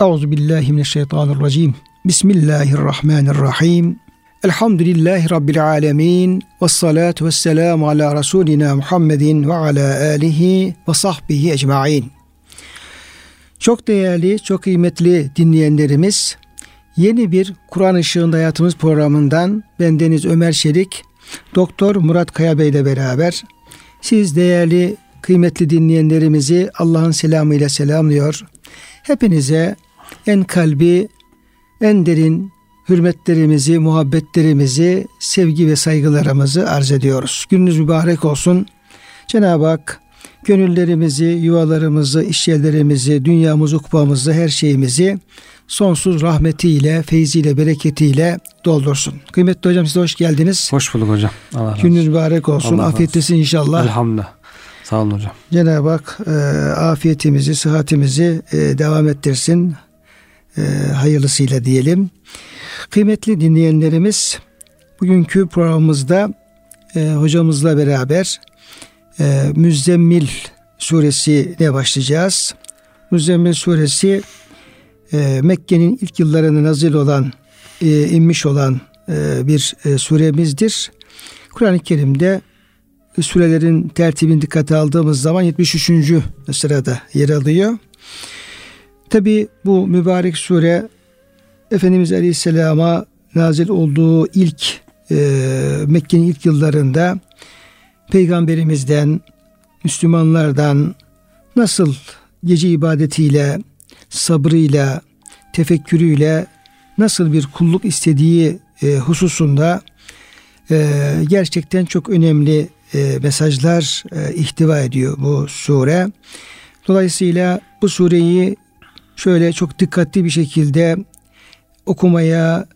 Euzu billahi mineşşeytanirracim. Bismillahirrahmanirrahim. Elhamdülillahi Rabbil alemin. Ve salatu ve selamu ala Resulina Muhammedin ve ala alihi ve sahbihi ecmain. Çok değerli, çok kıymetli dinleyenlerimiz, yeni bir Kur'an Işığında Hayatımız programından ben Deniz Ömer Şerik, Doktor Murat Kaya Bey ile beraber siz değerli, kıymetli dinleyenlerimizi Allah'ın selamıyla selamlıyor. Hepinize en kalbi, en derin hürmetlerimizi, muhabbetlerimizi, sevgi ve saygılarımızı arz ediyoruz. Gününüz mübarek olsun. Cenab-ı Hak gönüllerimizi, yuvalarımızı, işyerlerimizi, dünyamızı, kupamızı, her şeyimizi sonsuz rahmetiyle, feyziyle, bereketiyle doldursun. Kıymetli hocam size hoş geldiniz. Hoş bulduk hocam. Allah razı Gününüz mübarek olsun. Allah Afiyettesin inşallah. Elhamdülillah. Sağ olun hocam. Cenab-ı Hak e, afiyetimizi, sıhhatimizi e, devam ettirsin. E, hayırlısıyla diyelim. Kıymetli dinleyenlerimiz, bugünkü programımızda e, hocamızla beraber e, Müzzemmil suresine başlayacağız. Müzzemmil suresi e, Mekke'nin ilk yıllarında nazil olan, e, inmiş olan bir suremizdir. Kur'an-ı Kerim'de surelerin tertibini dikkate aldığımız zaman 73. sırada yer alıyor. Tabi bu mübarek sure Efendimiz Aleyhisselam'a nazil olduğu ilk e, Mekke'nin ilk yıllarında Peygamberimizden, Müslümanlardan nasıl gece ibadetiyle, sabrıyla, tefekkürüyle nasıl bir kulluk istediği e, hususunda e, gerçekten çok önemli e, mesajlar e, ihtiva ediyor bu sure. Dolayısıyla bu sureyi şöyle çok dikkatli bir şekilde okumaya,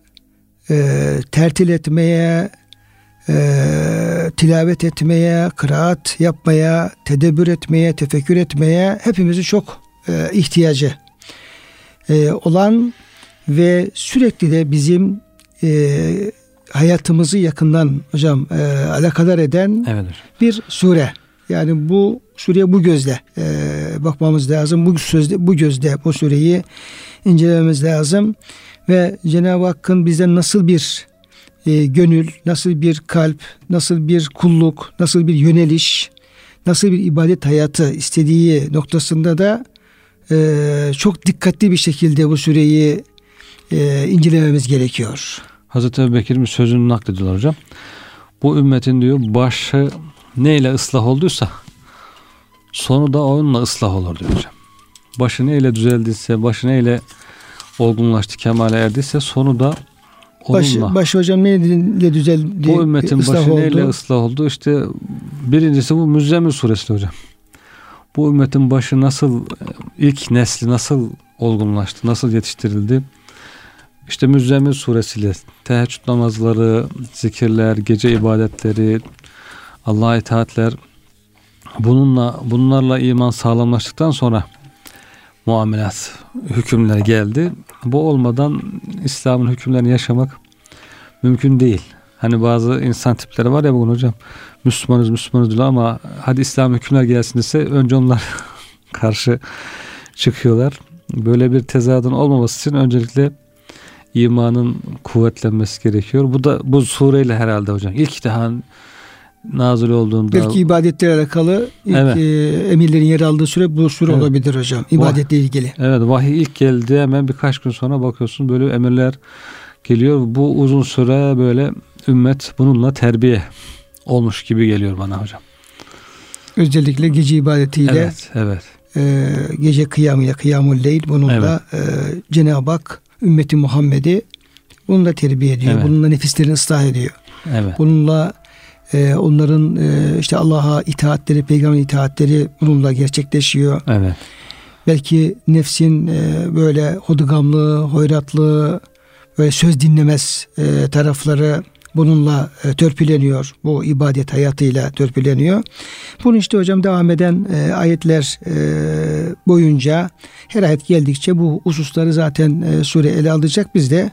e, tertil etmeye, e, tilavet etmeye, kıraat yapmaya, tedebbür etmeye, tefekkür etmeye hepimizin çok e, ihtiyacı e, olan ve sürekli de bizim e, hayatımızı yakından hocam e, alakadar eden evet. bir sure. Yani bu sureye bu gözle e, bakmamız lazım. Bu sözde bu gözle bu sureyi incelememiz lazım ve Cenab-ı Hakk'ın bize nasıl bir e, gönül, nasıl bir kalp, nasıl bir kulluk, nasıl bir yöneliş, nasıl bir ibadet hayatı istediği noktasında da e, çok dikkatli bir şekilde bu süreyi e, incelememiz gerekiyor. Hazreti Ebu Bekir'in sözünü naklediyorlar hocam. Bu ümmetin diyor başı neyle ıslah olduysa sonu da onunla ıslah olur diyor hocam. Başı neyle düzeldiyse, başı neyle olgunlaştı, kemale erdiyse sonu da onunla. Baş, baş hocam neyle düzeldi? Bu ümmetin başı oldu? neyle ıslah oldu? İşte birincisi bu Müzzemmil suresi hocam. Bu ümmetin başı nasıl, ilk nesli nasıl olgunlaştı, nasıl yetiştirildi? İşte Müzzemmil suresiyle teheccüd namazları, zikirler, gece ibadetleri, Allah'a itaatler bununla bunlarla iman sağlamlaştıktan sonra muamelat hükümler geldi. Bu olmadan İslam'ın hükümlerini yaşamak mümkün değil. Hani bazı insan tipleri var ya bugün hocam Müslümanız Müslümanız diyor ama hadi İslam hükümler gelsin ise önce onlar karşı çıkıyorlar. Böyle bir tezadın olmaması için öncelikle imanın kuvvetlenmesi gerekiyor. Bu da bu sureyle herhalde hocam. İlk daha nazil olduğunda belki ibadetlerle alakalı ilk evet. e, emirlerin yer aldığı süre bu süre evet. olabilir hocam. İbadetle Vah, ilgili. Evet, vahiy ilk geldi hemen birkaç gün sonra bakıyorsun böyle emirler geliyor. Bu uzun süre böyle ümmet bununla terbiye olmuş gibi geliyor bana hocam. Özellikle gece ibadetiyle Evet, evet. E, gece kıyamıyla kıyamul leyl bununla evet. e, Cenab-ı Hak ümmeti Muhammed'i bununla terbiye ediyor. Evet. Bununla nefislerini ıslah ediyor. Evet. Bununla e, onların e, işte Allah'a itaatleri, peygamber itaatleri bununla gerçekleşiyor. Evet. Belki nefsin e, böyle hodugamlığı, hoyratlığı, böyle söz dinlemez e, tarafları bununla e, törpüleniyor. Bu ibadet hayatıyla törpüleniyor. Bunu işte hocam devam eden e, ayetler e, boyunca her ayet geldikçe bu hususları zaten e, sure ele alacak. Biz de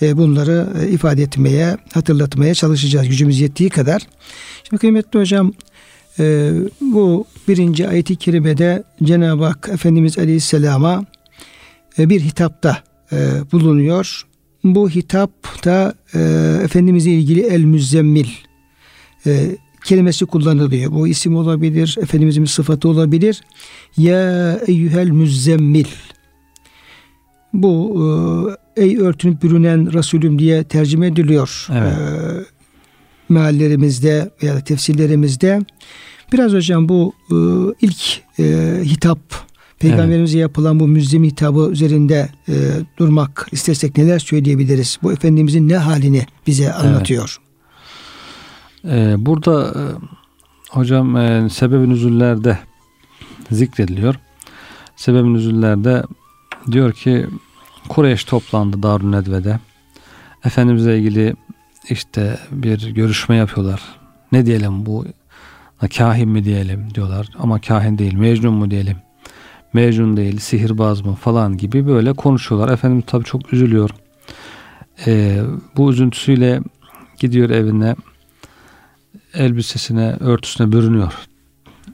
bunları e, ifade etmeye, hatırlatmaya çalışacağız gücümüz yettiği kadar. Şimdi kıymetli hocam e, bu birinci ayeti kerimede Cenab-ı Hak Efendimiz Aleyhisselam'a e, bir hitapta e, bulunuyor. Bu hitapta e, Efendimiz'e ilgili el müzzemmil e, kelimesi kullanılıyor. Bu isim olabilir, Efendimiz'in sıfatı olabilir. Ya eyyühel müzzemmil. Bu e, ey örtünüp bürünen Resulüm diye tercüme ediliyor. Evet. E, meallerimizde veya tefsirlerimizde. Biraz hocam bu e, ilk e, hitap Peygamberimize evet. yapılan bu müzzim hitabı üzerinde e, durmak istersek neler söyleyebiliriz? Bu Efendimizin ne halini bize anlatıyor? Evet. Ee, burada e, hocam e, sebeb-i nüzullerde zikrediliyor. Sebeb-i nüzullerde diyor ki Kureyş toplandı Darun Nedve'de. Efendimizle ilgili işte bir görüşme yapıyorlar. Ne diyelim bu kahin mi diyelim diyorlar ama kahin değil mecnun mu diyelim mecnun değil sihirbaz mı falan gibi böyle konuşuyorlar. Efendimiz tabii çok üzülüyor. Ee, bu üzüntüsüyle gidiyor evine elbisesine örtüsüne bürünüyor.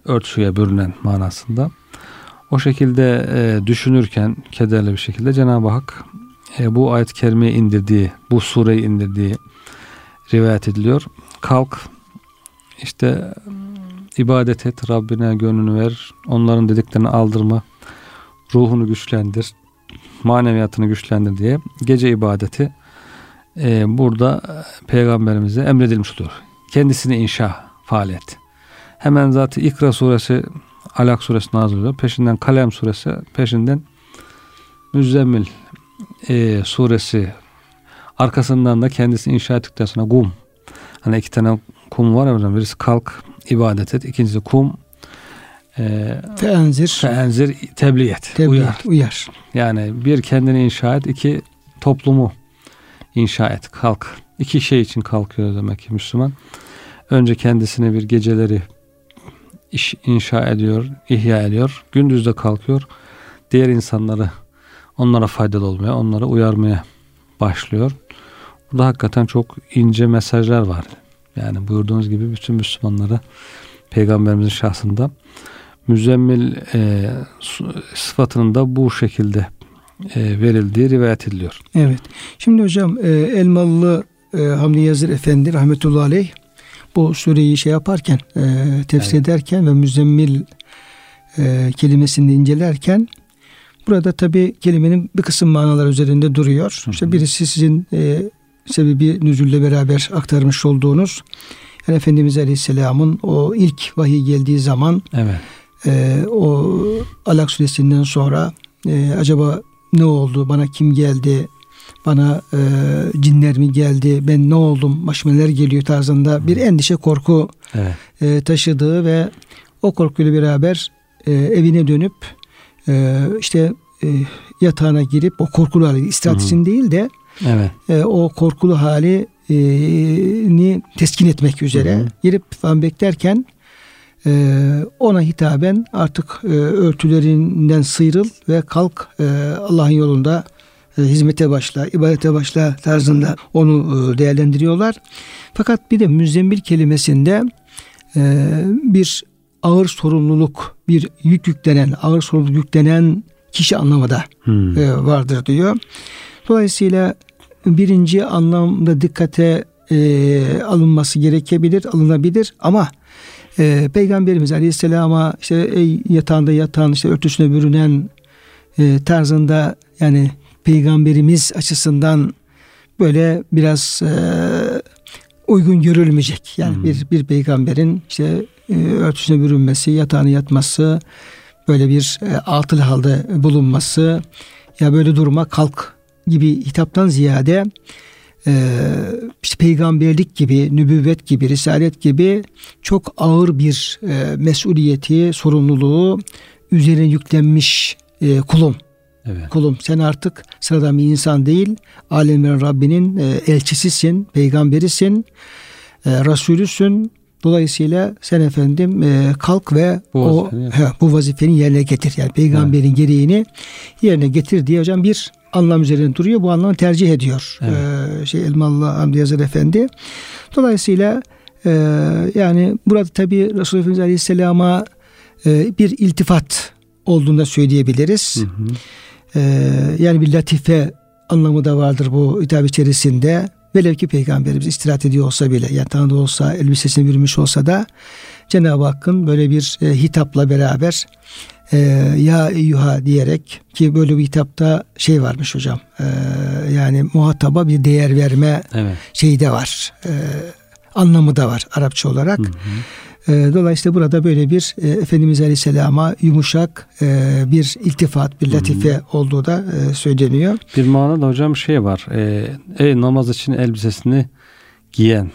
Örtüsüye bürünen manasında. O şekilde e, düşünürken kederli bir şekilde Cenab-ı Hak e, bu ayet-i kerimeyi indirdiği, bu sureyi indirdiği rivayet ediliyor. Kalk işte ibadet et, Rabbine gönlünü ver, onların dediklerini aldırma, ruhunu güçlendir, maneviyatını güçlendir diye gece ibadeti e, burada peygamberimize emredilmiş oluyor. Kendisini inşa faaliyet. Hemen zaten İkra suresi Alak suresi nazil oluyor. Peşinden Kalem suresi, peşinden Müzzemmil e, suresi arkasından da kendisi inşa ettikten sonra kum. Hani iki tane kum var ya birisi kalk ibadet et. İkincisi kum e, feenzir feenzir tebliğ et. Tebliğ uyar. Uyar. Yani bir kendini inşa et. iki toplumu inşa et. Kalk. İki şey için kalkıyor demek ki Müslüman. Önce kendisine bir geceleri iş inşa ediyor, ihya ediyor. Gündüz de kalkıyor. Diğer insanları onlara faydalı olmaya, onları uyarmaya başlıyor. Burada hakikaten çok ince mesajlar var. Yani buyurduğunuz gibi bütün Müslümanlara peygamberimizin şahsında müzemmil e, sıfatının da bu şekilde e, verildiği rivayet ediliyor. Evet. Şimdi hocam e, Elmalı e, Hamdi Yazır Efendi rahmetullahi aleyh bu sureyi şey yaparken e, tefsir evet. ederken ve müzemmil e, kelimesini incelerken burada tabi kelimenin bir kısım manalar üzerinde duruyor. Hı hı. İşte birisi sizin e, sebebi nüzulle beraber aktarmış olduğunuz yani Efendimiz Aleyhisselam'ın o ilk vahiy geldiği zaman evet. e, o Alak suresinden sonra e, acaba ne oldu bana kim geldi bana e, cinler mi geldi ben ne oldum başıma neler geliyor tarzında bir endişe korku evet. e, taşıdığı ve o korkuyla beraber e, evine dönüp e, işte e, yatağına girip o korkulu hali istirahat değil de Evet. E, o korkulu hali e, ni teskin etmek üzere hı hı. girip falan beklerken e, ona hitaben artık e, örtülerinden sıyrıl ve kalk e, Allah'ın yolunda hizmete başla, ibadete başla tarzında onu e, değerlendiriyorlar. Fakat bir de müzzemmil kelimesinde e, bir ağır sorumluluk, bir yük yüklenen, ağır sorumluluk yüklenen kişi anlamada hmm. e, vardır diyor. Dolayısıyla birinci anlamda dikkate e, alınması gerekebilir, alınabilir ama e, Peygamberimiz Aleyhisselam'a işte ey yatağında yatan işte örtüsüne bürünen e, tarzında yani Peygamberimiz açısından böyle biraz e, uygun görülmeyecek. Yani hmm. bir bir peygamberin işte e, örtüsüne bürünmesi, yatağına yatması, böyle bir e, atıl halde bulunması ya böyle duruma kalk gibi hitaptan ziyade e, işte peygamberlik gibi, nübüvvet gibi, risalet gibi çok ağır bir e, mesuliyeti, sorumluluğu üzerine yüklenmiş e, kulum. Evet. Kulum sen artık sıradan bir insan değil, alemlerin Rabbinin e, elçisisin, peygamberisin, e, Resulüsün. Dolayısıyla sen efendim e, kalk ve bu o he, bu vazifeni yerine getir. Yani peygamberin evet. gereğini yerine getir diye hocam bir anlam üzerinde duruyor. Bu anlamı tercih ediyor. Evet. Ee, şey Elmalı Hamdi Yazır Efendi. Dolayısıyla e, yani burada tabi Resulullah Efendimiz Aleyhisselam'a e, bir iltifat olduğunu da söyleyebiliriz. Hı hı. E, yani bir latife anlamı da vardır bu hitap içerisinde. Velev ki peygamberimiz istirahat ediyor olsa bile yani tanıdığı olsa elbisesini bürümüş olsa da Cenab-ı Hakk'ın böyle bir e, hitapla beraber e, ya eyyuha diyerek ki böyle bir hitapta şey varmış hocam e, yani muhataba bir değer verme evet. şeyi de var e, anlamı da var Arapça olarak. Hı hı. E, dolayısıyla burada böyle bir e, Efendimiz Aleyhisselam'a yumuşak e, bir iltifat, bir latife hmm. olduğu da e, söyleniyor. Bir manada hocam şey var. Ey namaz için elbisesini giyen,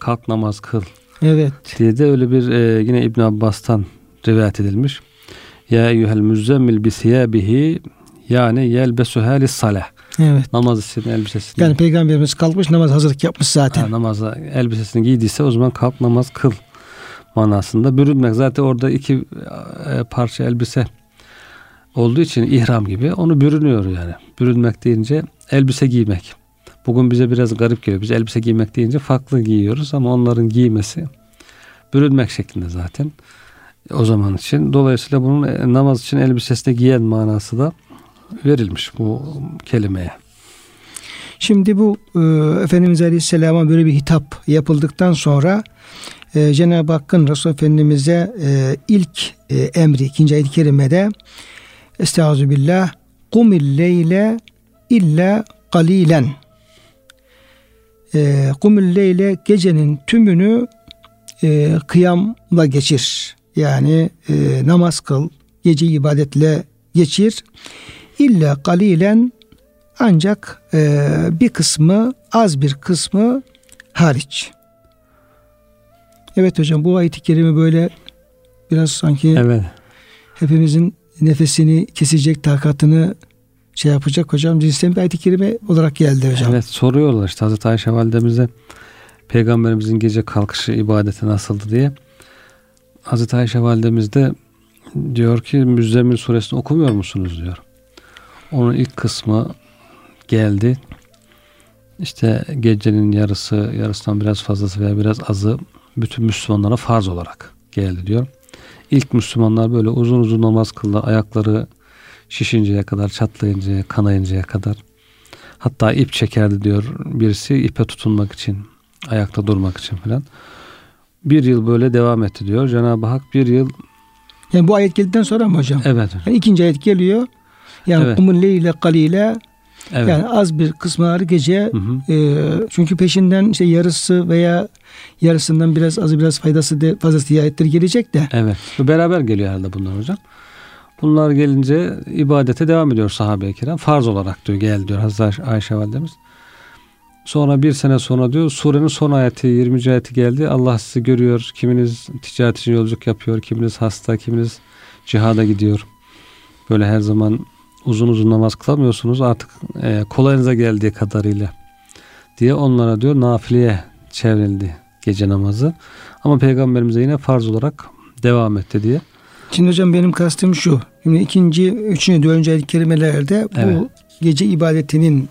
kalk namaz kıl. Evet. Diye de öyle bir yine İbn Abbas'tan rivayet edilmiş. Ya eyyuhel müzzemmil bi siyabihi yani yelbesu halis salah. Evet. Namaz için elbisesini. Yani peygamberimiz kalkmış namaz hazırlık yapmış zaten. Ha, namaza elbisesini giydiyse o zaman kalk namaz kıl manasında. Bürünmek zaten orada iki e, parça elbise olduğu için ihram gibi onu bürünüyor yani. Bürünmek deyince elbise giymek. Bugün bize biraz garip geliyor. Biz elbise giymek deyince farklı giyiyoruz ama onların giymesi bürünmek şeklinde zaten o zaman için. Dolayısıyla bunun e, namaz için elbisesine giyen manası da verilmiş bu kelimeye. Şimdi bu e, Efendimiz Aleyhisselam'a böyle bir hitap yapıldıktan sonra e, Cenab-ı Hakk'ın Resul Efendimiz'e e, ilk e, emri ikinci ayet-i kerimede Estaizu billah kumil leyle illa kalilen e, kumil leyle gecenin tümünü e, kıyamla geçir. Yani e, namaz kıl, gece ibadetle geçir. İlla kalilen ancak e, bir kısmı az bir kısmı hariç. Evet hocam bu ayet-i kerime böyle biraz sanki evet. hepimizin nefesini kesecek takatını şey yapacak hocam. Cinsten bir ayet-i kerime olarak geldi hocam. Evet soruyorlar işte Hazreti Ayşe validemize peygamberimizin gece kalkışı ibadeti nasıldı diye. Hazreti Ayşe validemiz de diyor ki Müzzemmil suresini okumuyor musunuz diyor. Onun ilk kısmı geldi. İşte gecenin yarısı, yarısından biraz fazlası veya biraz azı bütün Müslümanlara farz olarak geldi diyor. İlk Müslümanlar böyle uzun uzun namaz kıldılar. Ayakları şişinceye kadar, çatlayıncaya, kanayıncaya kadar. Hatta ip çekerdi diyor birisi ipe tutunmak için, ayakta durmak için falan. Bir yıl böyle devam etti diyor. Cenab-ı Hak bir yıl yani bu ayet geldikten sonra mı hocam? Evet. Yani ikinci ayet geliyor. Yani evet. kumun leyle kalile Evet. Yani az bir kısmı gece hı hı. E, çünkü peşinden işte yarısı veya yarısından biraz azı biraz faydası de, fazlası ayetler gelecek de. Evet. Beraber geliyor herhalde bunlar hocam. Bunlar gelince ibadete devam ediyor sahabe-i kiram. Farz olarak diyor gel diyor Hazreti Ayşe validemiz. Sonra bir sene sonra diyor surenin son ayeti 20. ayeti geldi. Allah sizi görüyor. Kiminiz ticaret için yolculuk yapıyor. Kiminiz hasta. Kiminiz cihada gidiyor. Böyle her zaman uzun uzun namaz kılamıyorsunuz artık e, kolayınıza geldiği kadarıyla diye onlara diyor nafileye çevrildi gece namazı. Ama peygamberimize yine farz olarak devam etti diye. Şimdi hocam benim kastım şu. Şimdi ikinci, üçüncü, dördüncü ayet kelimelerde bu evet. gece ibadetinin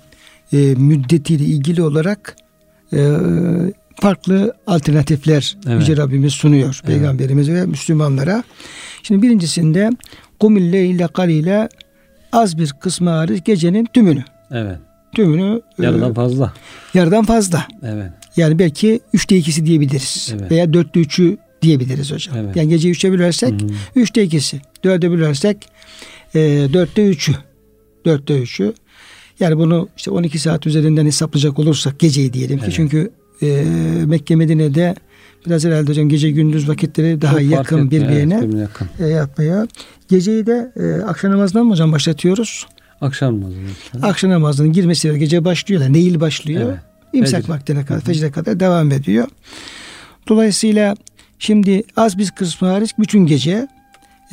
e, müddetiyle ilgili olarak e, farklı alternatifler evet. Yüce Rabbimiz sunuyor. Evet. Peygamberimiz ve Müslümanlara. Şimdi birincisinde kumille ile kalile az bir kısmı hariç gecenin tümünü. Evet. Tümünü e, yarıdan fazla. Yarıdan fazla. Evet. Yani belki üçte ikisi diyebiliriz. Evet. Veya dörtte üçü diyebiliriz hocam. Evet. Yani gece üçe bölersek Hı-hı. üçte ikisi. Dörde bölersek e, dörtte üçü. Dörtte üçü. Yani bunu işte 12 saat üzerinden hesaplayacak olursak geceyi diyelim ki. Evet. Çünkü e, Mekke Medine'de biraz herhalde hocam gece gündüz vakitleri daha Çok yakın birbirine evet, yakın. E, yapmaya. Geceyi de e, akşam namazından mı hocam başlatıyoruz? Akşam namazı. Akşam namazının girmesi gece başlıyor da neil başlıyor. Evet. İmsak Fecr. vaktine kadar, fecre kadar devam ediyor. Dolayısıyla şimdi az bir kısmı hariç bütün gece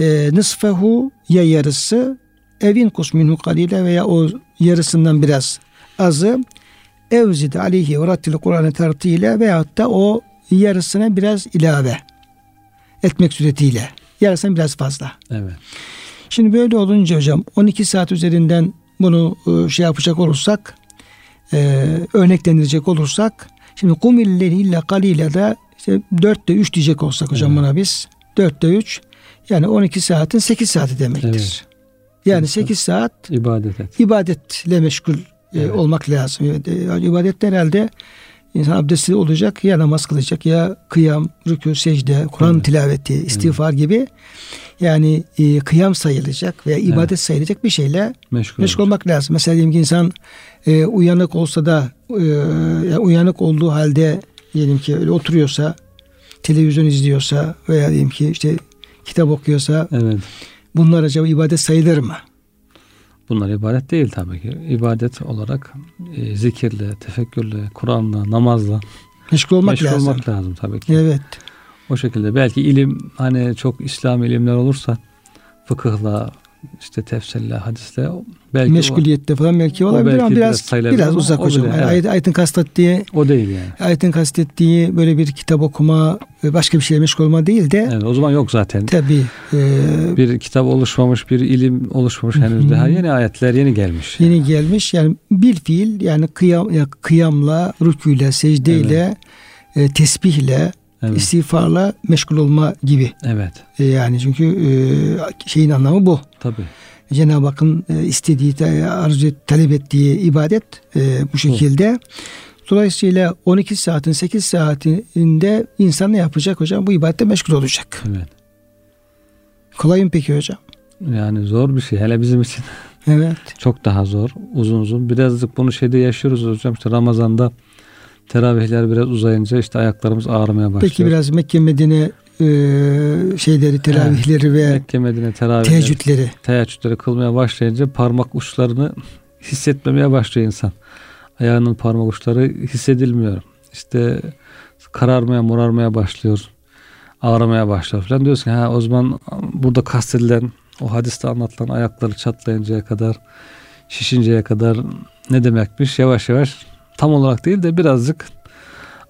e, nısfehu ya yarısı evin kusminhu kalile veya o yarısından biraz azı evzid aleyhi ve rattil Kur'an'ı tartıyla veyahut da o yarısına biraz ilave etmek suretiyle. Yarısından biraz fazla. Evet. Şimdi böyle olunca hocam 12 saat üzerinden bunu e, şey yapacak olursak e, örneklendirecek olursak şimdi kumilleri illa kalile de işte 4'te 3 diyecek olsak hocam evet. buna biz 4'te 3 yani 12 saatin 8 saati demektir. Evet. Yani 8 saat ibadet et. ibadetle meşgul e, evet. olmak lazım. İbadet herhalde insan abdestli olacak ya namaz kılacak ya kıyam, rükû, secde, Kur'an evet. tilaveti, istiğfar evet. gibi yani e, kıyam sayılacak veya ibadet evet. sayılacak bir şeyle meşgul, meşgul olmak lazım. Mesela diyelim ki insan e, uyanık olsa da e, yani uyanık olduğu halde diyelim ki öyle oturuyorsa televizyon izliyorsa veya diyelim ki işte kitap okuyorsa evet. bunlar acaba ibadet sayılır mı? Bunlar ibadet değil tabii ki. İbadet olarak e, zikirle, tefekkürle, Kur'an'la, namazla meşgul olmak meşgul lazım. olmak lazım tabii ki. Evet. O şekilde belki ilim hani çok İslam ilimler olursa fıkıhla işte tefsirle, hadisle belki meşguliyette o, falan belki olabilir belki ama biraz biraz, biraz uzak hocam. Bile, yani evet. ayetin kastettiği o değil yani. Ayetin kastettiği böyle bir kitap okuma, başka bir şeyle meşgul olma değil de. Evet, o zaman yok zaten. Tabii. E, bir kitap oluşmamış, bir ilim oluşmamış henüz hı. daha yeni ayetler yeni gelmiş. Yeni yani. gelmiş. Yani bir fiil yani kıyam ya kıyamla, rüküyle, secdeyle, evet. e, tesbihle evet. istiğfarla meşgul olma gibi. Evet. E, yani çünkü e, şeyin anlamı bu. Tabii. Cenab-ı Hakk'ın e, istediği, arzu talep ettiği ibadet e, bu şekilde. Bu. Dolayısıyla 12 saatin 8 saatinde insan ne yapacak hocam? Bu ibadette meşgul olacak. Evet. Kolay mı peki hocam? Yani zor bir şey hele bizim için. Evet. Çok daha zor, uzun uzun. Birazcık bunu şeyde yaşıyoruz hocam. İşte Ramazan'da teravihler biraz uzayınca işte ayaklarımız ağrımaya başlıyor. Peki biraz Mekke Medine e, şeyleri teravihleri evet. ve Mekke Medine teravihleri, teheccüdleri teheccüdleri kılmaya başlayınca parmak uçlarını hissetmemeye başlıyor insan. Ayağının parmak uçları hissedilmiyor. İşte kararmaya, morarmaya başlıyor. Ağrımaya başlıyor falan. Diyorsun ki ha o zaman burada kastedilen o hadiste anlatılan ayakları çatlayıncaya kadar şişinceye kadar ne demekmiş yavaş yavaş tam olarak değil de birazcık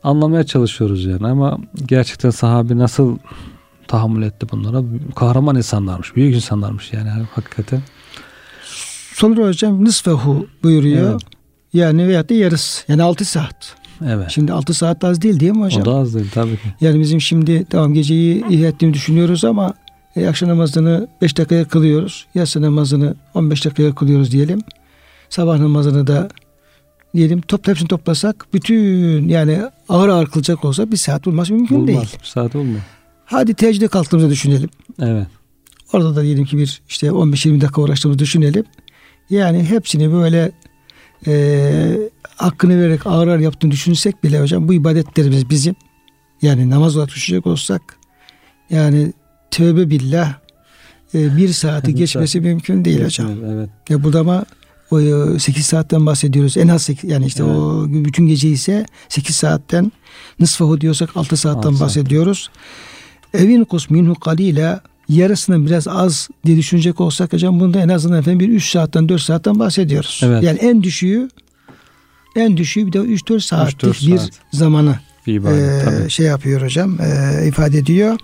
anlamaya çalışıyoruz yani ama gerçekten sahabi nasıl tahammül etti bunlara? Kahraman insanlarmış, büyük insanlarmış yani hakikaten. Sonra hocam nısfehu buyuruyor. Evet. Yani veyahut da yarısı. Yani 6 saat. Evet. Şimdi 6 saat az değil değil mi hocam? O da az değil tabii ki. Yani bizim şimdi tamam geceyi ihya ettiğini düşünüyoruz ama e, akşam namazını 5 dakikaya kılıyoruz. Yatsı namazını 15 dakikaya kılıyoruz diyelim. Sabah namazını da diyelim top hepsini toplasak bütün yani ağır ağır kılacak olsa bir saat olması mümkün olmaz, değil. Bir saat olmaz. Hadi teheccüde kalktığımızı düşünelim. Evet. Orada da diyelim ki bir işte 15-20 dakika uğraştığımızı düşünelim. Yani hepsini böyle e, hakkını vererek ağır ağır yaptığını düşünsek bile hocam bu ibadetlerimiz bizim yani namaz olarak düşünecek olsak yani tövbe billah e, bir saati geçmesi mümkün değil hocam. Evet. Ya burada ama o 8 e, saatten bahsediyoruz. En az 8, yani işte evet. o bütün gece ise 8 saatten nısfahu diyorsak 6 saatten 6 bahsediyoruz. Evin kus minhu kalile yarısının biraz az diye düşünecek olsak hocam bunda en azından efendim bir 3 saatten 4 saatten bahsediyoruz. Evet. Yani en düşüğü en düşüğü bir de 3-4 saatlik 3-4 bir saat. zamanı ibadet, e, şey yapıyor hocam e, ifade ediyor.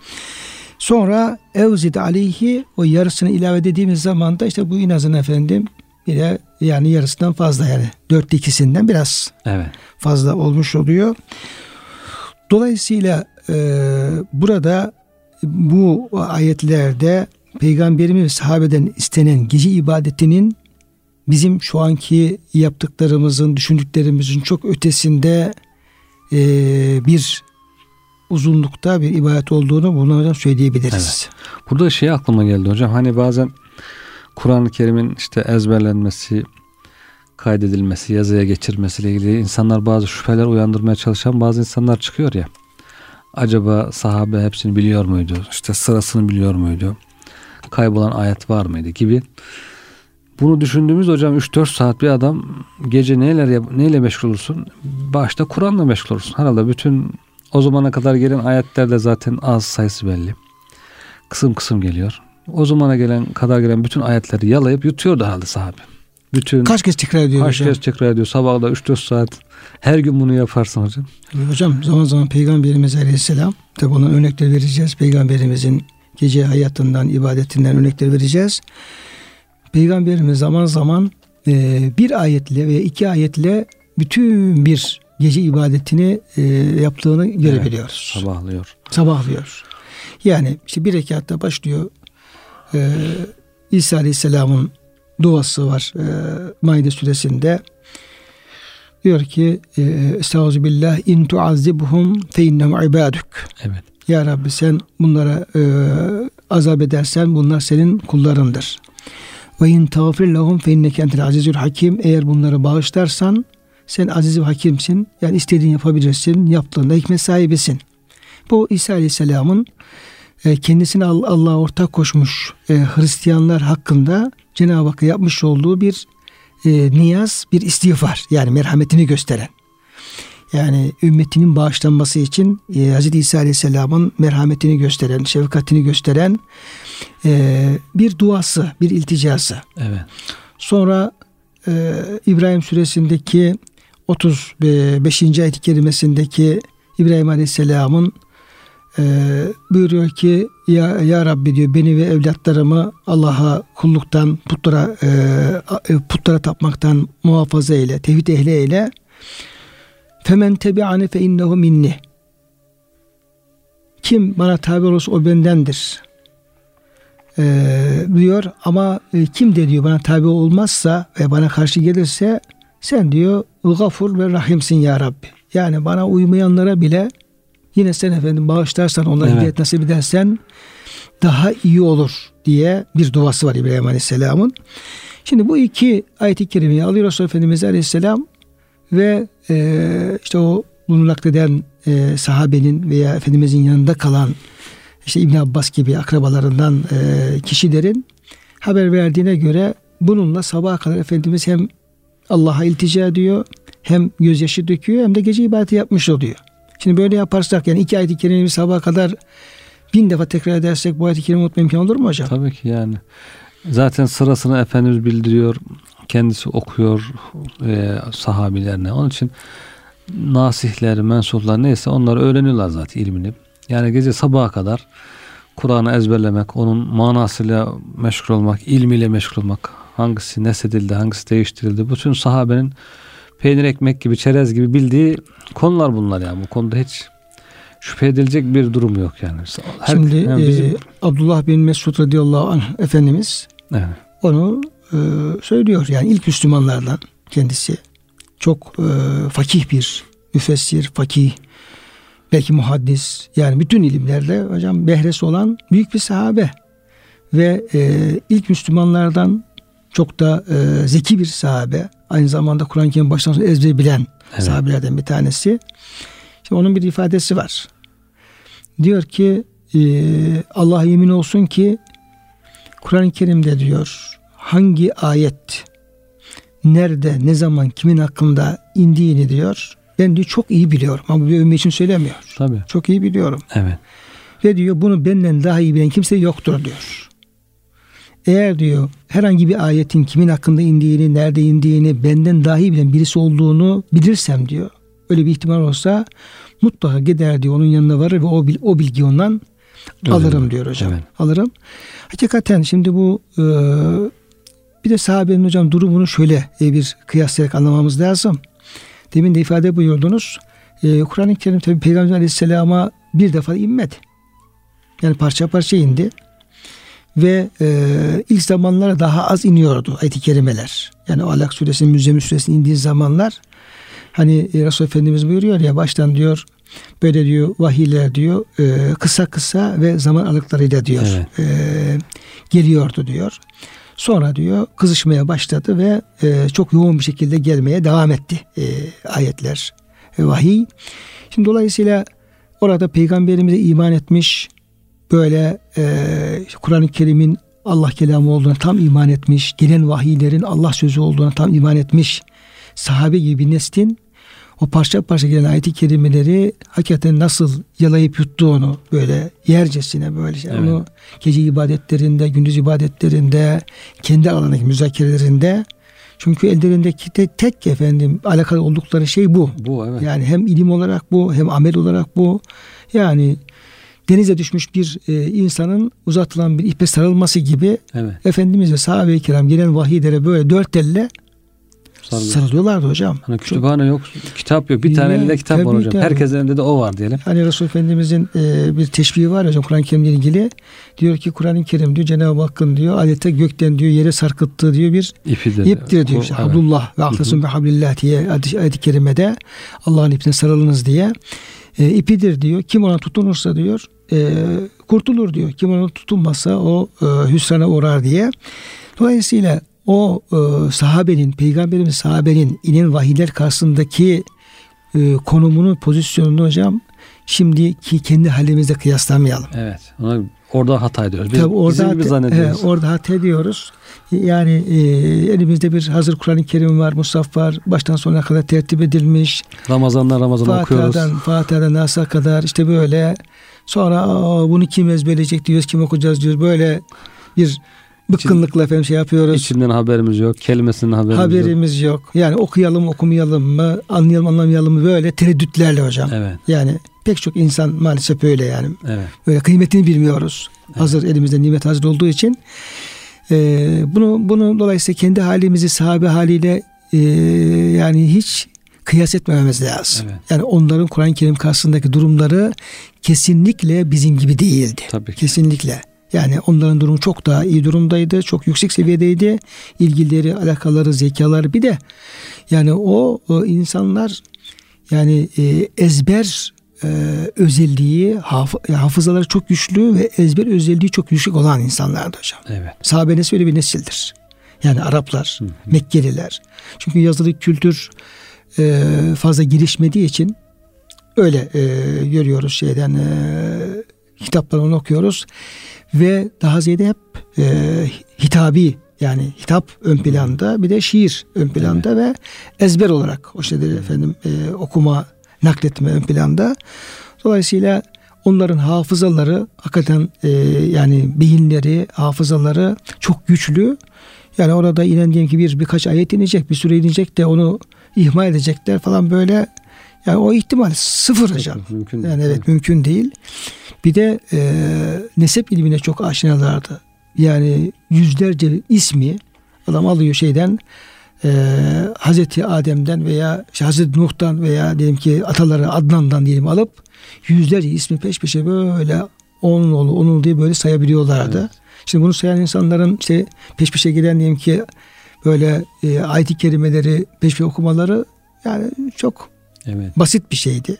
Sonra evzid aleyhi o yarısını ilave dediğimiz zaman da işte bu en azından efendim bir de yani yarısından fazla yani dörtte ikisinden biraz evet. fazla olmuş oluyor. Dolayısıyla e, burada bu ayetlerde peygamberimiz sahabeden istenen gece ibadetinin bizim şu anki yaptıklarımızın, düşündüklerimizin çok ötesinde e, bir uzunlukta bir ibadet olduğunu bunu hocam söyleyebiliriz. Evet. Burada şey aklıma geldi hocam. Hani bazen Kur'an-ı Kerim'in işte ezberlenmesi, kaydedilmesi, yazıya geçirmesiyle ilgili insanlar bazı şüpheler uyandırmaya çalışan bazı insanlar çıkıyor ya. Acaba sahabe hepsini biliyor muydu? İşte sırasını biliyor muydu? Kaybolan ayet var mıydı gibi. Bunu düşündüğümüz hocam 3-4 saat bir adam gece neler neyle meşgul olursun? Başta Kur'an'la meşgul olursun. Herhalde bütün o zamana kadar gelen ayetlerde zaten az sayısı belli. Kısım kısım geliyor. O zamana gelen kadar gelen bütün ayetleri yalayıp yutuyordu herhalde sahabe. Bütün kaç kez tekrar ediyor kaç hocam? kez tekrar ediyor. Sabahda 3-4 saat her gün bunu yaparsın hocam. Hocam zaman zaman Peygamberimiz Aleyhisselam tabi bunun örnekler vereceğiz. Peygamberimizin gece hayatından, ibadetinden örnekler vereceğiz. Peygamberimiz zaman zaman e, bir ayetle veya iki ayetle bütün bir gece ibadetini e, yaptığını görebiliyoruz. Evet, sabahlıyor. Sabahlıyor. Yani işte bir rekatta başlıyor. Ee, İsa Aleyhisselam'ın duası var e, Maide suresinde. Diyor ki e, Estağfirullah in tuazibhum fe innehum ibaduk. Evet. Ya Rabbi sen bunlara e, azap edersen bunlar senin kullarındır. Ve in tağfir lehum fe inneke entel azizül hakim. Eğer bunları bağışlarsan sen aziz ve hakimsin. Yani istediğini yapabilirsin. Yaptığında hikmet sahibisin. Bu İsa Aleyhisselam'ın e, kendisine Allah'a ortak koşmuş e, Hristiyanlar hakkında Cenab-ı Hakk'a yapmış olduğu bir e, niyaz, bir istiğfar. Yani merhametini gösteren. Yani ümmetinin bağışlanması için e, Hz. İsa Aleyhisselam'ın merhametini gösteren, şefkatini gösteren e, bir duası, bir ilticası. Evet. Sonra e, İbrahim suresindeki 35. ayet-i kerimesindeki İbrahim Aleyhisselam'ın e, buyuruyor ki ya, ya Rabbi diyor beni ve evlatlarımı Allah'a kulluktan putlara e, e, putlara tapmaktan muhafaza eyle, tevhid ehli eyle. Femen tebi'ani fe innehu minni. Kim bana tabi olursa o bendendir. Ee, diyor ama e, kim de diyor bana tabi olmazsa ve bana karşı gelirse sen diyor gafur ve rahimsin ya Rabbi. Yani bana uymayanlara bile yine sen efendim bağışlarsan onlara evet. hidayet nasip edersen daha iyi olur diye bir duası var İbrahim Aleyhisselam'ın. Şimdi bu iki ayet-i kerimeyi alıyor Resulullah Efendimiz Aleyhisselam ve e, işte o bunu nakleden e, sahabenin veya Efendimizin yanında kalan işte İbn Abbas gibi akrabalarından e, kişilerin haber verdiğine göre bununla sabaha kadar Efendimiz hem Allah'a iltica ediyor hem gözyaşı döküyor hem de gece ibadeti yapmış oluyor. Şimdi böyle yaparsak yani iki ayet-i kerimeyi sabaha kadar bin defa tekrar edersek bu ayet-i kerime unutma imkanı olur mu hocam? Tabii ki yani. Zaten sırasını Efendimiz bildiriyor. Kendisi okuyor e, sahabilerine. Onun için nasihler, mensuplar neyse onları öğreniyorlar zaten ilmini. Yani gece sabaha kadar Kur'an'ı ezberlemek, onun manasıyla meşgul olmak, ilmiyle meşgul olmak, hangisi nesedildi, hangisi değiştirildi. Bütün sahabenin peynir ekmek gibi, çerez gibi bildiği konular bunlar yani. Bu konuda hiç şüphe edilecek bir durum yok yani. Her, Şimdi yani bizim... e, Abdullah bin Mesud radıyallahu anh Efendimiz evet. onu e, söylüyor. Yani ilk Müslümanlardan kendisi. Çok e, fakih bir müfessir, fakih, belki muhaddis. Yani bütün ilimlerde hocam behresi olan büyük bir sahabe. Ve e, ilk Müslümanlardan çok da e, zeki bir sahabe. Aynı zamanda Kur'an-ı Kerim baştan sona ezberi bilen evet. sahabelerden bir tanesi. Şimdi onun bir ifadesi var. Diyor ki e, Allah yemin olsun ki Kur'an-ı Kerim'de diyor hangi ayet nerede, ne zaman, kimin hakkında indiğini diyor. Ben diyor çok iyi biliyorum ama bir övme için söylemiyor. Tabii. Çok iyi biliyorum. Evet. Ve diyor bunu benden daha iyi bilen kimse yoktur diyor. Eğer diyor herhangi bir ayetin kimin hakkında indiğini, nerede indiğini benden daha iyi bilen birisi olduğunu bilirsem diyor. Öyle bir ihtimal olsa mutlaka gider diyor onun yanına varır ve o, o bilgi ondan Öyle alırım mi? diyor hocam. Evet. Alırım. Hakikaten şimdi bu e, bir de sahabenin hocam durumunu şöyle e, bir kıyaslayarak anlamamız lazım. Demin de ifade buyurdunuz. E, Kur'an-ı Kerim tabi Peygamber Aleyhisselam'a bir defa inmedi. Yani parça parça indi. Ve e, ilk zamanlara daha az iniyordu ayet-i kerimeler. Yani o Alak suresinin, Müzzemmil suresinin indiği zamanlar hani e, Resul Efendimiz buyuruyor ya baştan diyor böyle diyor vahiyler diyor e, kısa kısa ve zaman aralıklarıyla diyor evet. e, geliyordu diyor. Sonra diyor kızışmaya başladı ve e, çok yoğun bir şekilde gelmeye devam etti e, ayetler, e, vahiy. Şimdi dolayısıyla orada peygamberimize iman etmiş, böyle e, Kur'an-ı Kerim'in Allah kelamı olduğuna tam iman etmiş, gelen vahiylerin Allah sözü olduğuna tam iman etmiş sahabe gibi neslin o parça parça gelen ayet-i kerimeleri hakikaten nasıl yalayıp yuttuğunu böyle yercesine böyle şey, evet. onu gece ibadetlerinde, gündüz ibadetlerinde, kendi alanındaki müzakerelerinde çünkü ellerindeki tek, tek efendim alakalı oldukları şey bu. Bu evet. Yani hem ilim olarak bu, hem amel olarak bu. Yani denize düşmüş bir e, insanın uzatılan bir ipe sarılması gibi evet. Efendimiz ve sahabe-i kiram gelen vahiylere böyle dört elle Sarılıyor. Sarılıyorlardı hocam. Hani kütüphane yok, kitap yok. Bir tane elinde kitap var hocam. tabii. Herkesin elinde de o var diyelim. Hani Resul Efendimizin e, bir teşbihi var hocam Kur'an-ı Kerim'le ilgili. Diyor ki Kur'an-ı Kerim diyor Cenab-ı Hakk'ın diyor adeta gökten diyor yere sarkıttığı diyor bir İpidir. iptir diyor. İşte, Evet. Hablullah ve ahtasum ve hablillah diye ayet- ayet-i kerimede Allah'ın ipine sarılınız diye e, ipidir diyor. Kim ona tutunursa diyor e, kurtulur diyor. Kim ona tutunmazsa o e, hüsrana uğrar diye. Dolayısıyla o e, sahabenin, peygamberimiz sahabenin inen vahiyler karşısındaki e, konumunu, pozisyonunu hocam şimdiki kendi halimizle kıyaslamayalım. Evet. Ona, orada hata ediyoruz. Biz, Tabii orada hata- zannediyoruz. he, orada hata ediyoruz. Yani e, elimizde bir hazır Kur'an-ı Kerim var, Musaf var. Baştan sona kadar tertip edilmiş. Ramazan'dan Ramazan'a okuyoruz. Fatiha'dan, Fatiha'dan Nas'a kadar işte böyle. Sonra "Aa, bunu kim ezberleyecek diyoruz, kim okuyacağız diyoruz. Böyle bir bıkkınlıkla efendim şey yapıyoruz. İçinden haberimiz yok. Kelimesinden haberimiz, yok. Haberimiz yok. Yani okuyalım okumayalım mı, anlayalım anlamayalım mı böyle tereddütlerle hocam. Evet. Yani pek çok insan maalesef böyle yani. Evet. Böyle kıymetini bilmiyoruz. Hazır elimizde nimet hazır olduğu için. Ee, bunu bunu dolayısıyla kendi halimizi sahabe haliyle e, yani hiç kıyas etmememiz lazım. Evet. Yani onların Kur'an-ı Kerim karşısındaki durumları kesinlikle bizim gibi değildi. Tabii. Kesinlikle. Yani onların durumu çok daha iyi durumdaydı. Çok yüksek seviyedeydi. İlgileri, alakaları, zekaları bir de yani o, o insanlar yani e, ezber e, özelliği, haf- hafızaları çok güçlü ve ezber özelliği çok yüksek olan insanlardı hocam. Evet. Sahabe nesli öyle bir nesildir. Yani Araplar, Mekkeliler. Çünkü yazılı kültür e, fazla gelişmediği için öyle e, görüyoruz şeyden e, kitaplarını okuyoruz ve daha ziyade hep e, hitabi yani hitap ön planda bir de şiir ön planda ve ezber olarak o şeyleri efendim e, okuma nakletme ön planda. Dolayısıyla onların hafızaları hakikaten e, yani beyinleri, hafızaları çok güçlü. Yani orada inen diyelim ki bir birkaç ayet inecek, bir süre inecek de onu ihmal edecekler falan böyle. Yani o ihtimal sıfır hocam. Mümkün değil. Yani evet mümkün değil. Bir de e, nesep ilmine çok aşinalardı. Yani yüzlerce ismi adam alıyor şeyden e, Hazreti Adem'den veya işte Hazreti Nuh'tan veya diyelim ki ataları Adnan'dan diyelim alıp yüzlerce ismi peş peşe böyle onun oğlu onun diye böyle sayabiliyorlardı. Evet. Şimdi bunu sayan insanların işte peş peşe gelen diyelim ki böyle e, ayet-i kerimeleri peş okumaları yani çok Evet. basit bir şeydi.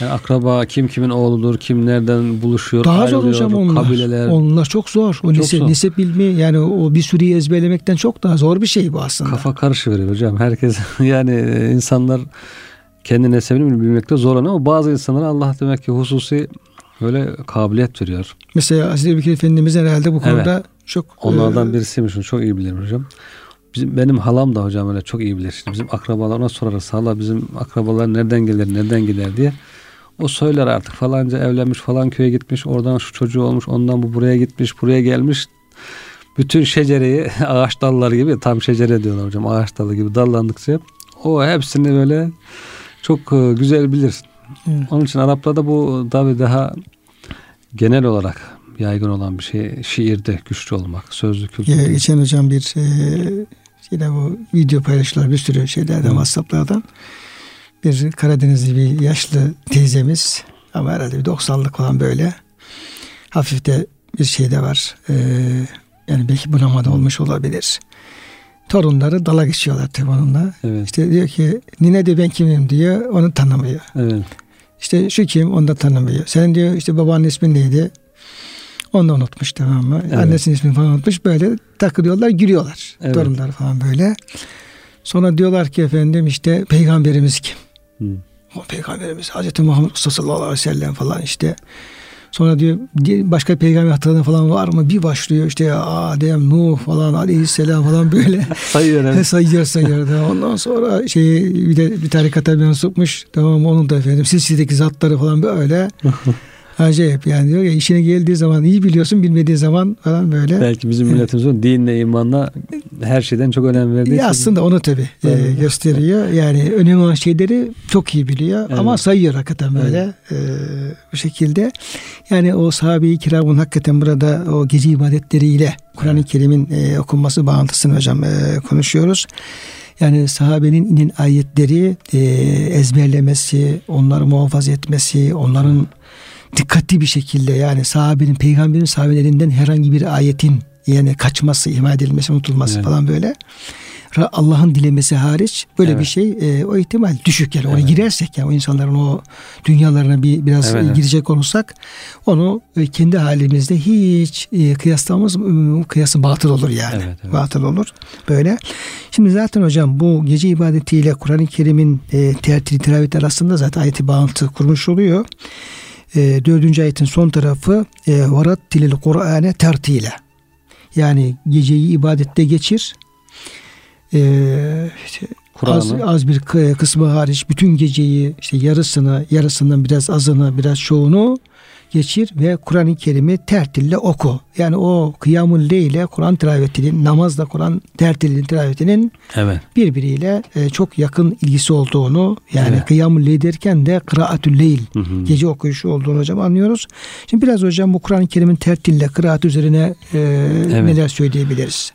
Yani akraba kim kimin oğludur, kim nereden buluşuyor, Daha zor hocam onlar. kabileler. Onlar çok zor. O Çok nesep, zor. nesep bilmi yani o bir sürüyü ezberlemekten çok daha zor bir şey bu aslında. Kafa karışıveriyor hocam. Herkes yani e, insanlar kendi nesebini bilmekte zorlanıyor ama bazı insanlara Allah demek ki hususi böyle kabiliyet veriyor. Mesela Hazreti Bekir Efendimiz herhalde bu konuda çok Onlardan e, birisiymiş. onu Çok iyi bilirim hocam. Bizim, benim halam da hocam öyle çok iyi bilir. Şimdi bizim akrabalar ona sorarız. Hala bizim akrabalar nereden gelir, nereden gider diye. O söyler artık falanca evlenmiş falan köye gitmiş. Oradan şu çocuğu olmuş. Ondan bu buraya gitmiş. Buraya gelmiş. Bütün şecereyi ağaç dalları gibi tam şecere diyorlar hocam. Ağaç dalı gibi dallandıkça o hepsini böyle çok e, güzel bilir. Evet. Onun için Araplarda bu tabi daha genel olarak yaygın olan bir şey. Şiirde güçlü olmak, sözlü e, kültürde. geçen hocam bir e, yine bu video paylaştılar bir sürü şeylerden. WhatsApp'lardan. Bir Karadenizli bir yaşlı teyzemiz ama herhalde bir 90'lık falan böyle. Hafif de bir şey de var. E, yani belki bunama da olmuş olabilir. Torunları dala geçiyorlar tabii onunla. Evet. İşte diyor ki nine diyor ben kimim diyor onu tanımıyor. Evet. İşte şu kim onu da tanımıyor. Senin diyor işte babanın ismin neydi? Onu da unutmuş tamam mı? Evet. Annesinin ismini falan unutmuş. Böyle takılıyorlar gülüyorlar. Evet. Torunlar falan böyle. Sonra diyorlar ki efendim işte peygamberimiz kim? Hı. O peygamberimiz Hazreti Muhammed sallallahu aleyhi ve sellem falan işte. Sonra diyor di- başka peygamber hatırlayan falan var mı? Bir başlıyor işte Adem, Nuh falan aleyhisselam falan böyle. Sayıyor evet. sayıyor sayıyor. Ondan sonra şey bir de bir tarikata mensupmuş. Tamam onun da efendim silsiledeki zatları falan böyle. Acayip yani diyor ya işine geldiği zaman iyi biliyorsun bilmediği zaman falan böyle. Belki bizim milletimizin dinle imanla her şeyden çok önem verdiği Ya için- aslında onu tabi Evet. gösteriyor. Yani önemli olan şeyleri çok iyi biliyor Evet. ama sayıyor hakikaten böyle e, bu şekilde. Yani o sahabe-i kiramın hakikaten burada o gece ibadetleriyle Kur'an-ı Kerim'in e, okunması bağıntısını hocam e, konuşuyoruz. Yani sahabenin inen ayetleri e, ezberlemesi, onları muhafaza etmesi, onların dikkatli bir şekilde yani sahabenin, peygamberin sahabelerinden herhangi bir ayetin yani kaçması, ihmal edilmesi, unutulması evet. falan böyle. Allah'ın dilemesi hariç böyle evet. bir şey e, o ihtimal düşük yani evet. ona girersek yani o insanların o dünyalarına bir biraz evet. girecek olursak onu e, kendi halimizde hiç e, kıyaslamamız e, kıyası batıl olur yani. Evet, evet. Batıl olur böyle. Şimdi zaten hocam bu gece ibadetiyle Kur'an-ı Kerim'in e, tertili tilaveti arasında zaten ayeti bağıntı kurmuş oluyor. E, dördüncü ayetin son tarafı e, varat dilil Kur'ane tertile. Yani geceyi ibadette geçir e, işte az, az bir kısmı hariç bütün geceyi işte yarısını yarısından biraz azını biraz çoğunu geçir ve Kur'an-ı Kerim'i tertille oku. Yani o kıyamul leyle Kur'an tilavetinin namazla Kur'an tertilinin tilavetinin evet. birbiriyle e, çok yakın ilgisi olduğunu yani evet. kıyamul leyl derken de kıraatül leyl hı hı. gece okuyuşu olduğunu hocam anlıyoruz. Şimdi biraz hocam bu Kur'an-ı Kerim'in tertille kıraat üzerine e, evet. neler söyleyebiliriz?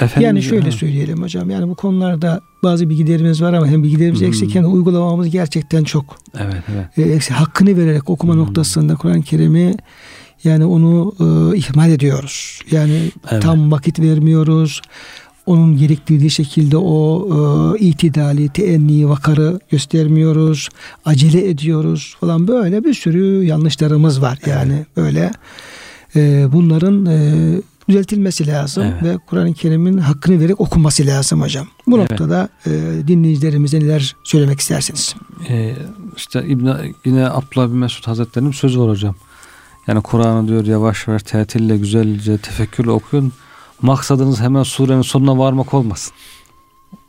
Efendim, yani şöyle ha. söyleyelim hocam. Yani bu konularda bazı bilgilerimiz var ama hem bilgilerimiz hmm. eksik hem de uygulamamız gerçekten çok. Evet, evet. E, eksik. Hakkını vererek okuma hmm. noktasında Kur'an-ı Kerim'i yani onu e, ihmal ediyoruz. Yani evet. tam vakit vermiyoruz. Onun gerektirdiği şekilde o e, itidali, teenni, vakarı göstermiyoruz. Acele ediyoruz falan böyle bir sürü yanlışlarımız var. Yani evet. böyle e, bunların e, düzeltilmesi lazım evet. ve Kur'an-ı Kerim'in hakkını vererek okunması lazım hocam. Bu evet. noktada e, dinleyicilerimize neler söylemek istersiniz? Ee, işte İbn yine Abdullah bin Mesud Hazretleri'nin sözü var hocam. Yani Kur'an'ı diyor yavaş yavaş tetille güzelce tefekkürle okuyun. Maksadınız hemen surenin sonuna varmak olmasın.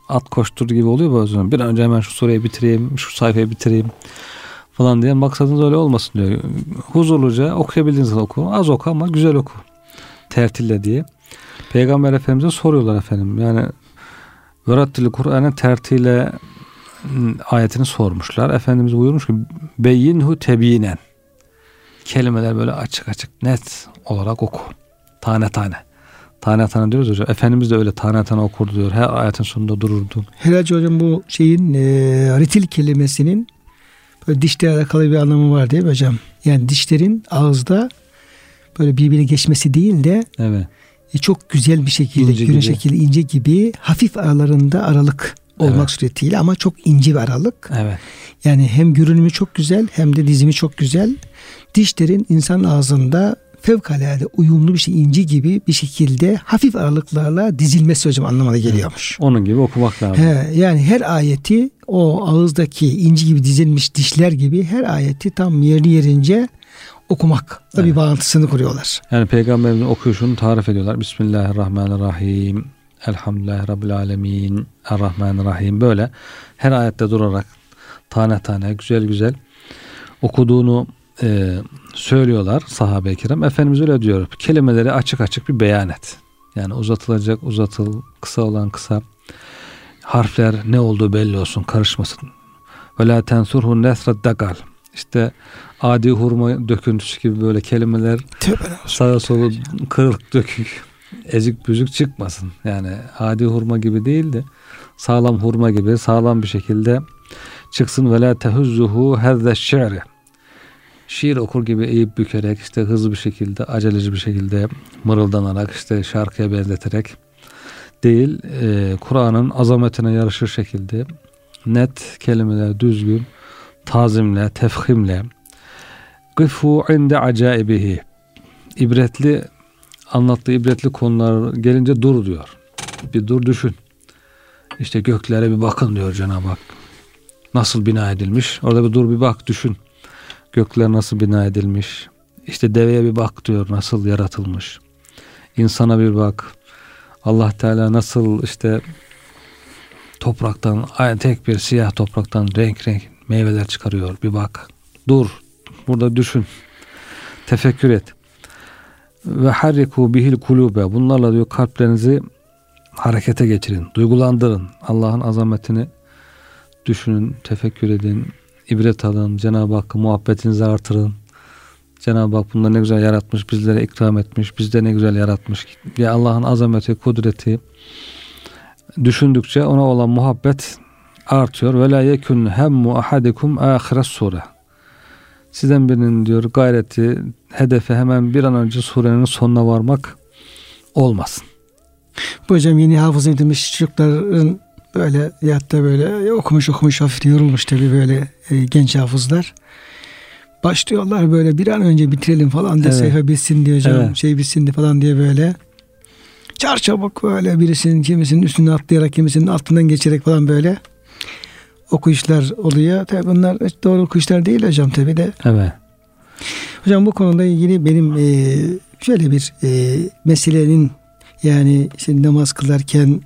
At koştur gibi oluyor bazen. Bir an önce hemen şu sureyi bitireyim, şu sayfayı bitireyim falan diye maksadınız öyle olmasın diyor. Huzurluca okuyabildiğiniz kadar oku. Az oku ama güzel oku tertille diye. Peygamber Efendimiz'e soruyorlar efendim. Yani Verattili Kur'an'ın tertile ayetini sormuşlar. Efendimiz buyurmuş ki beyinhu tebinen. Kelimeler böyle açık açık net olarak oku. Tane tane. Tane tane diyoruz hocam. Efendimiz de öyle tane tane okurdu diyor. Her ayetin sonunda dururdu. Herhalde hocam bu şeyin e, ritil kelimesinin böyle dişle alakalı bir anlamı var değil mi hocam? Yani dişlerin ağızda böyle birbirine geçmesi değil de evet. E, çok güzel bir şekilde ince güneş şekilde ince gibi hafif aralarında aralık olmak evet. suretiyle ama çok ince bir aralık. Evet. Yani hem görünümü çok güzel hem de dizimi çok güzel. Dişlerin insan ağzında fevkalade uyumlu bir şey ince gibi bir şekilde hafif aralıklarla dizilmesi hocam anlamına geliyormuş. Onun gibi okumak lazım. He, yani her ayeti o ağızdaki inci gibi dizilmiş dişler gibi her ayeti tam yerli yerince okumakla evet. bir bağlantısını kuruyorlar. Yani peygamberimizin okuyuşunu tarif ediyorlar. Bismillahirrahmanirrahim. Elhamdülillahi Rabbil Alemin. Errahmanirrahim. Böyle her ayette durarak tane tane güzel güzel okuduğunu e, söylüyorlar sahabe-i kiram. Efendimiz öyle diyor. Kelimeleri açık açık bir beyan et. Yani uzatılacak uzatıl, kısa olan kısa. Harfler ne olduğu belli olsun, karışmasın. Ve la tensurhu nesrat dagal. İşte adi hurma döküntüsü gibi böyle kelimeler sağa sola kırık dökük ezik büzük çıkmasın. Yani adi hurma gibi değil de sağlam hurma gibi sağlam bir şekilde çıksın. Ve la tehuzzuhu hezze şi'ri şiir okur gibi eğip bükerek işte hızlı bir şekilde aceleci bir şekilde mırıldanarak işte şarkıya benzeterek değil e, Kur'an'ın azametine yarışır şekilde net kelimeler düzgün tazimle tefhimle Kıfu inde acaibihi. İbretli anlattığı ibretli konular gelince dur diyor. Bir dur düşün. İşte göklere bir bakın diyor Cenab-ı Hak. Nasıl bina edilmiş? Orada bir dur bir bak düşün. Gökler nasıl bina edilmiş? İşte deveye bir bak diyor nasıl yaratılmış. İnsana bir bak. Allah Teala nasıl işte topraktan tek bir siyah topraktan renk renk meyveler çıkarıyor. Bir bak. Dur Burada düşün. Tefekkür et. Ve harriku bihil kulube. Bunlarla diyor kalplerinizi harekete geçirin. Duygulandırın. Allah'ın azametini düşünün, tefekkür edin. ibret alın. Cenab-ı Hakk'a muhabbetinizi artırın. Cenab-ı Hak bunları ne güzel yaratmış, bizlere ikram etmiş, bizde ne güzel yaratmış. Ya Allah'ın azameti, kudreti düşündükçe ona olan muhabbet artıyor. Ve la yekun hemmu ahadikum ahiret sure. Sizden birinin diyor gayreti, hedefi hemen bir an önce surenin sonuna varmak olmasın. Bu hocam yeni hafız edilmiş çocukların böyle ya da böyle okumuş okumuş hafif yorulmuş tabii böyle e, genç hafızlar. Başlıyorlar böyle bir an önce bitirelim falan diye evet. sayfa bitsin diye hocam evet. şey bitsin diye falan diye böyle. Çar çabuk böyle birisinin kimisinin üstüne atlayarak kimisinin altından geçerek falan böyle okuyuşlar oluyor. Tabi bunlar doğru okuyuşlar değil hocam tabi de. Evet. Hocam bu konuda ilgili benim e, şöyle bir e, meselenin yani işte namaz kılarken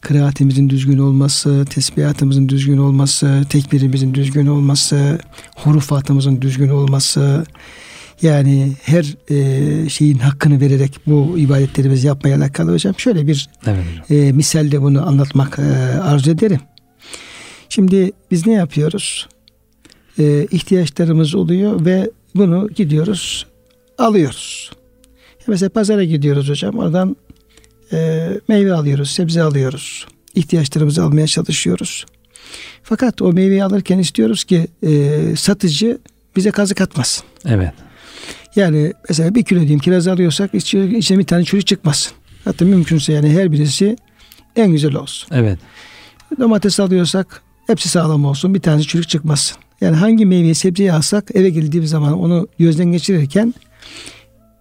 kıraatimizin düzgün olması, tesbihatımızın düzgün olması, tekbirimizin düzgün olması, hurufatımızın düzgün olması, yani her e, şeyin hakkını vererek bu ibadetlerimizi yapmaya alakalı hocam. Şöyle bir evet E, misalle bunu anlatmak e, arzu ederim. Şimdi biz ne yapıyoruz? E, ihtiyaçlarımız oluyor ve bunu gidiyoruz alıyoruz. Mesela pazara gidiyoruz hocam. Oradan e, meyve alıyoruz, sebze alıyoruz. İhtiyaçlarımızı almaya çalışıyoruz. Fakat o meyveyi alırken istiyoruz ki e, satıcı bize kazık atmasın. Evet. Yani mesela bir kilo diyeyim kiraz alıyorsak içine bir tane çürük çıkmasın. Hatta mümkünse yani her birisi en güzel olsun. Evet. Domates alıyorsak hepsi sağlam olsun. Bir tane çürük çıkmasın. Yani hangi meyveyi sebzeyi alsak eve geldiğimiz zaman onu gözden geçirirken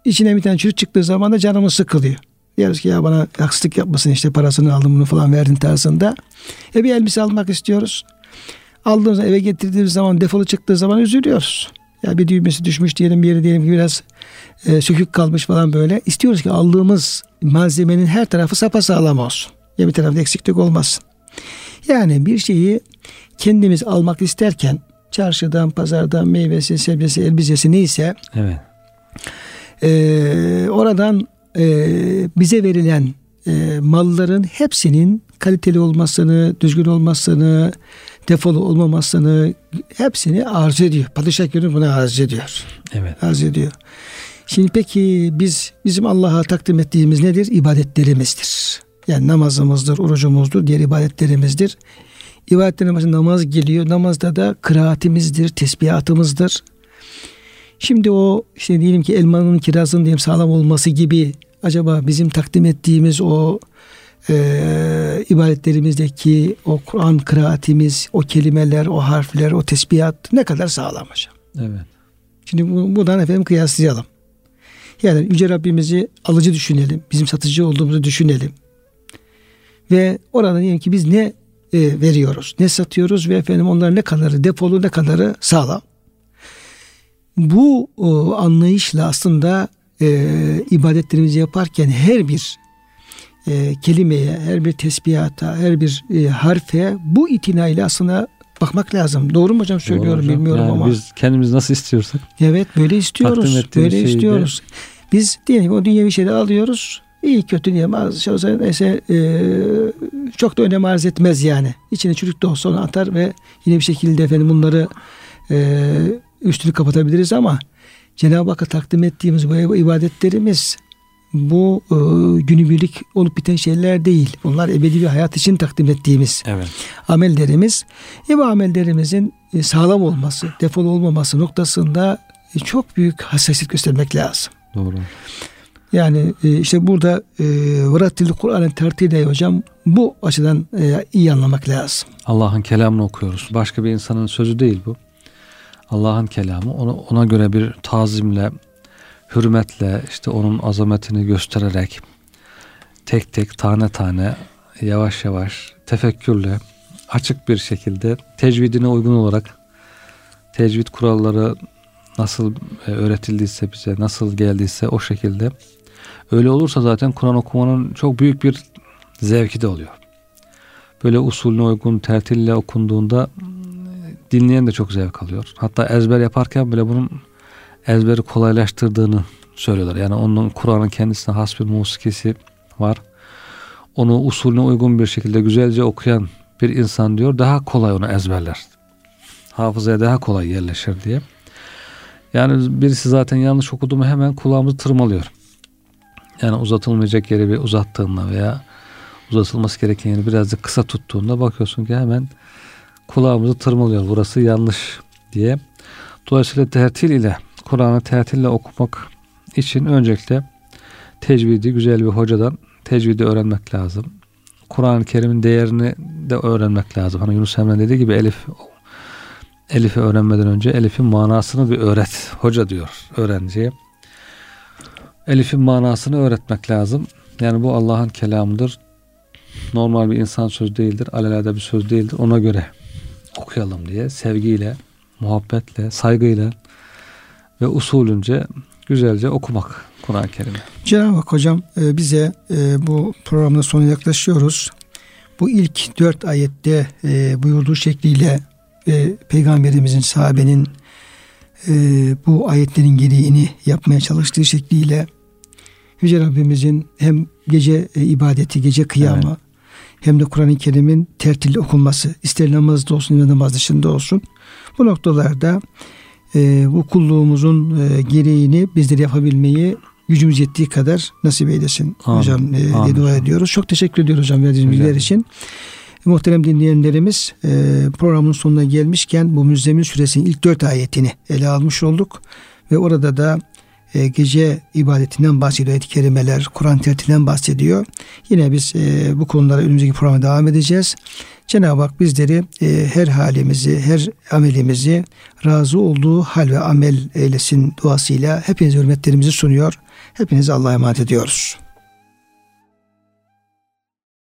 içine bir tane çürük çıktığı zaman da canımız sıkılıyor. Diyoruz ki ya bana haksızlık yapmasın işte parasını aldım bunu falan verdin tarzında. E bir elbise almak istiyoruz. Aldığımız eve getirdiğimiz zaman defolu çıktığı zaman üzülüyoruz. Ya bir düğmesi düşmüş diyelim bir yeri diyelim ki biraz e, sökük kalmış falan böyle. İstiyoruz ki aldığımız malzemenin her tarafı sapasağlam olsun. Ya bir tarafta eksiklik olmasın. Yani bir şeyi kendimiz almak isterken çarşıdan, pazardan meyvesi, sebzesi, elbisesi neyse evet. e, oradan e, bize verilen e, malların hepsinin kaliteli olmasını, düzgün olmasını, defolu olmamasını hepsini arz ediyor. Padişah günü bunu arz ediyor. Evet. Arz ediyor. Şimdi peki biz bizim Allah'a takdim ettiğimiz nedir? İbadetlerimizdir. Yani namazımızdır, orucumuzdur, diğer ibadetlerimizdir. İbadetlerin başında namaz geliyor. Namazda da kıraatimizdir, tesbihatımızdır. Şimdi o işte diyelim ki elmanın kirazın diyelim sağlam olması gibi acaba bizim takdim ettiğimiz o e, ibadetlerimizdeki o Kur'an kıraatimiz, o kelimeler, o harfler, o tesbihat ne kadar sağlam hocam. Evet. Şimdi bu, buradan efendim kıyaslayalım. Yani Yüce Rabbimizi alıcı düşünelim. Bizim satıcı olduğumuzu düşünelim. Ve orada diyelim ki biz ne e, veriyoruz, ne satıyoruz ve efendim onlar ne kadarı depolu, ne kadarı sağlam. Bu o, anlayışla aslında e, ibadetlerimizi yaparken her bir e, kelimeye, her bir tesbihata, her bir e, harfe bu itinayla aslında bakmak lazım. Doğru mu hocam söylüyorum hocam. bilmiyorum yani ama. Biz kendimiz nasıl istiyorsak. Evet böyle istiyoruz. Böyle istiyoruz. De... Biz diyelim o dünyevi şeyleri alıyoruz. İyi kötü diye az olsa neyse e, çok da önem arz etmez yani. İçine çürük de olsa onu atar ve yine bir şekilde efendim bunları e, üstünü kapatabiliriz ama Cenab-ı Hakk'a takdim ettiğimiz bu ibadetlerimiz bu e, günübirlik olup biten şeyler değil. Bunlar ebedi bir hayat için takdim ettiğimiz evet. amellerimiz. E bu amellerimizin e, sağlam olması, defol olmaması noktasında e, çok büyük hassasiyet göstermek lazım. Doğru. Yani e, işte burada e, Vrattil Kur'an'ın tertili hocam bu açıdan e, iyi anlamak lazım. Allah'ın kelamını okuyoruz. Başka bir insanın sözü değil bu. Allah'ın kelamı. Ona, ona göre bir tazimle, hürmetle, işte onun azametini göstererek tek tek, tane tane, yavaş yavaş, tefekkürle, açık bir şekilde tecvidine uygun olarak tecvid kuralları nasıl e, öğretildiyse bize, nasıl geldiyse o şekilde öyle olursa zaten Kur'an okumanın çok büyük bir zevki de oluyor. Böyle usulüne uygun tertille okunduğunda dinleyen de çok zevk alıyor. Hatta ezber yaparken bile bunun ezberi kolaylaştırdığını söylüyorlar. Yani onun Kur'an'ın kendisine has bir musikisi var. Onu usulüne uygun bir şekilde güzelce okuyan bir insan diyor daha kolay onu ezberler. Hafızaya daha kolay yerleşir diye. Yani birisi zaten yanlış okudu mu hemen kulağımızı tırmalıyor. Yani uzatılmayacak yere bir uzattığında veya uzatılması gereken yeri birazcık kısa tuttuğunda bakıyorsun ki hemen kulağımızı tırmalıyor. Burası yanlış diye. Dolayısıyla tertil ile Kur'an'ı tertille okumak için öncelikle tecvidi güzel bir hocadan tecvidi öğrenmek lazım. Kur'an-ı Kerim'in değerini de öğrenmek lazım. Hani Yunus Emre dediği gibi Elif Elif'i öğrenmeden önce Elif'in manasını bir öğret. Hoca diyor öğrenciye. Elif'in manasını öğretmek lazım. Yani bu Allah'ın kelamıdır. Normal bir insan söz değildir. Alelade bir söz değildir. Ona göre okuyalım diye sevgiyle, muhabbetle, saygıyla ve usulünce güzelce okumak Kur'an-ı Kerim'i. Cenab-ı Hak hocam e, bize e, bu programın sonuna yaklaşıyoruz. Bu ilk dört ayette e, buyurduğu şekliyle Peygamberimizin sahabenin bu ayetlerin gereğini yapmaya çalıştığı şekliyle Yüce Rabbimizin hem gece ibadeti, gece kıyamı evet. hem de Kur'an-ı Kerim'in tertili okunması, ister namazda olsun ya namaz dışında olsun. Bu noktalarda e, bu kulluğumuzun e, gereğini bizler yapabilmeyi gücümüz yettiği kadar nasip eylesin Amin. hocam e, diye dua ediyoruz. Çok teşekkür ediyoruz hocam verdiğiniz bilgiler için. Muhterem dinleyenlerimiz e, programın sonuna gelmişken bu Müzzemil Suresinin ilk dört ayetini ele almış olduk. Ve orada da e, gece ibadetinden bahsediyor. Ayet-i kerimeler, Kur'an tertilen bahsediyor. Yine biz e, bu konulara önümüzdeki programa devam edeceğiz. Cenab-ı Hak bizleri her halimizi, her amelimizi razı olduğu hal ve amel eylesin duasıyla hepinize hürmetlerimizi sunuyor. Hepinize Allah'a emanet ediyoruz.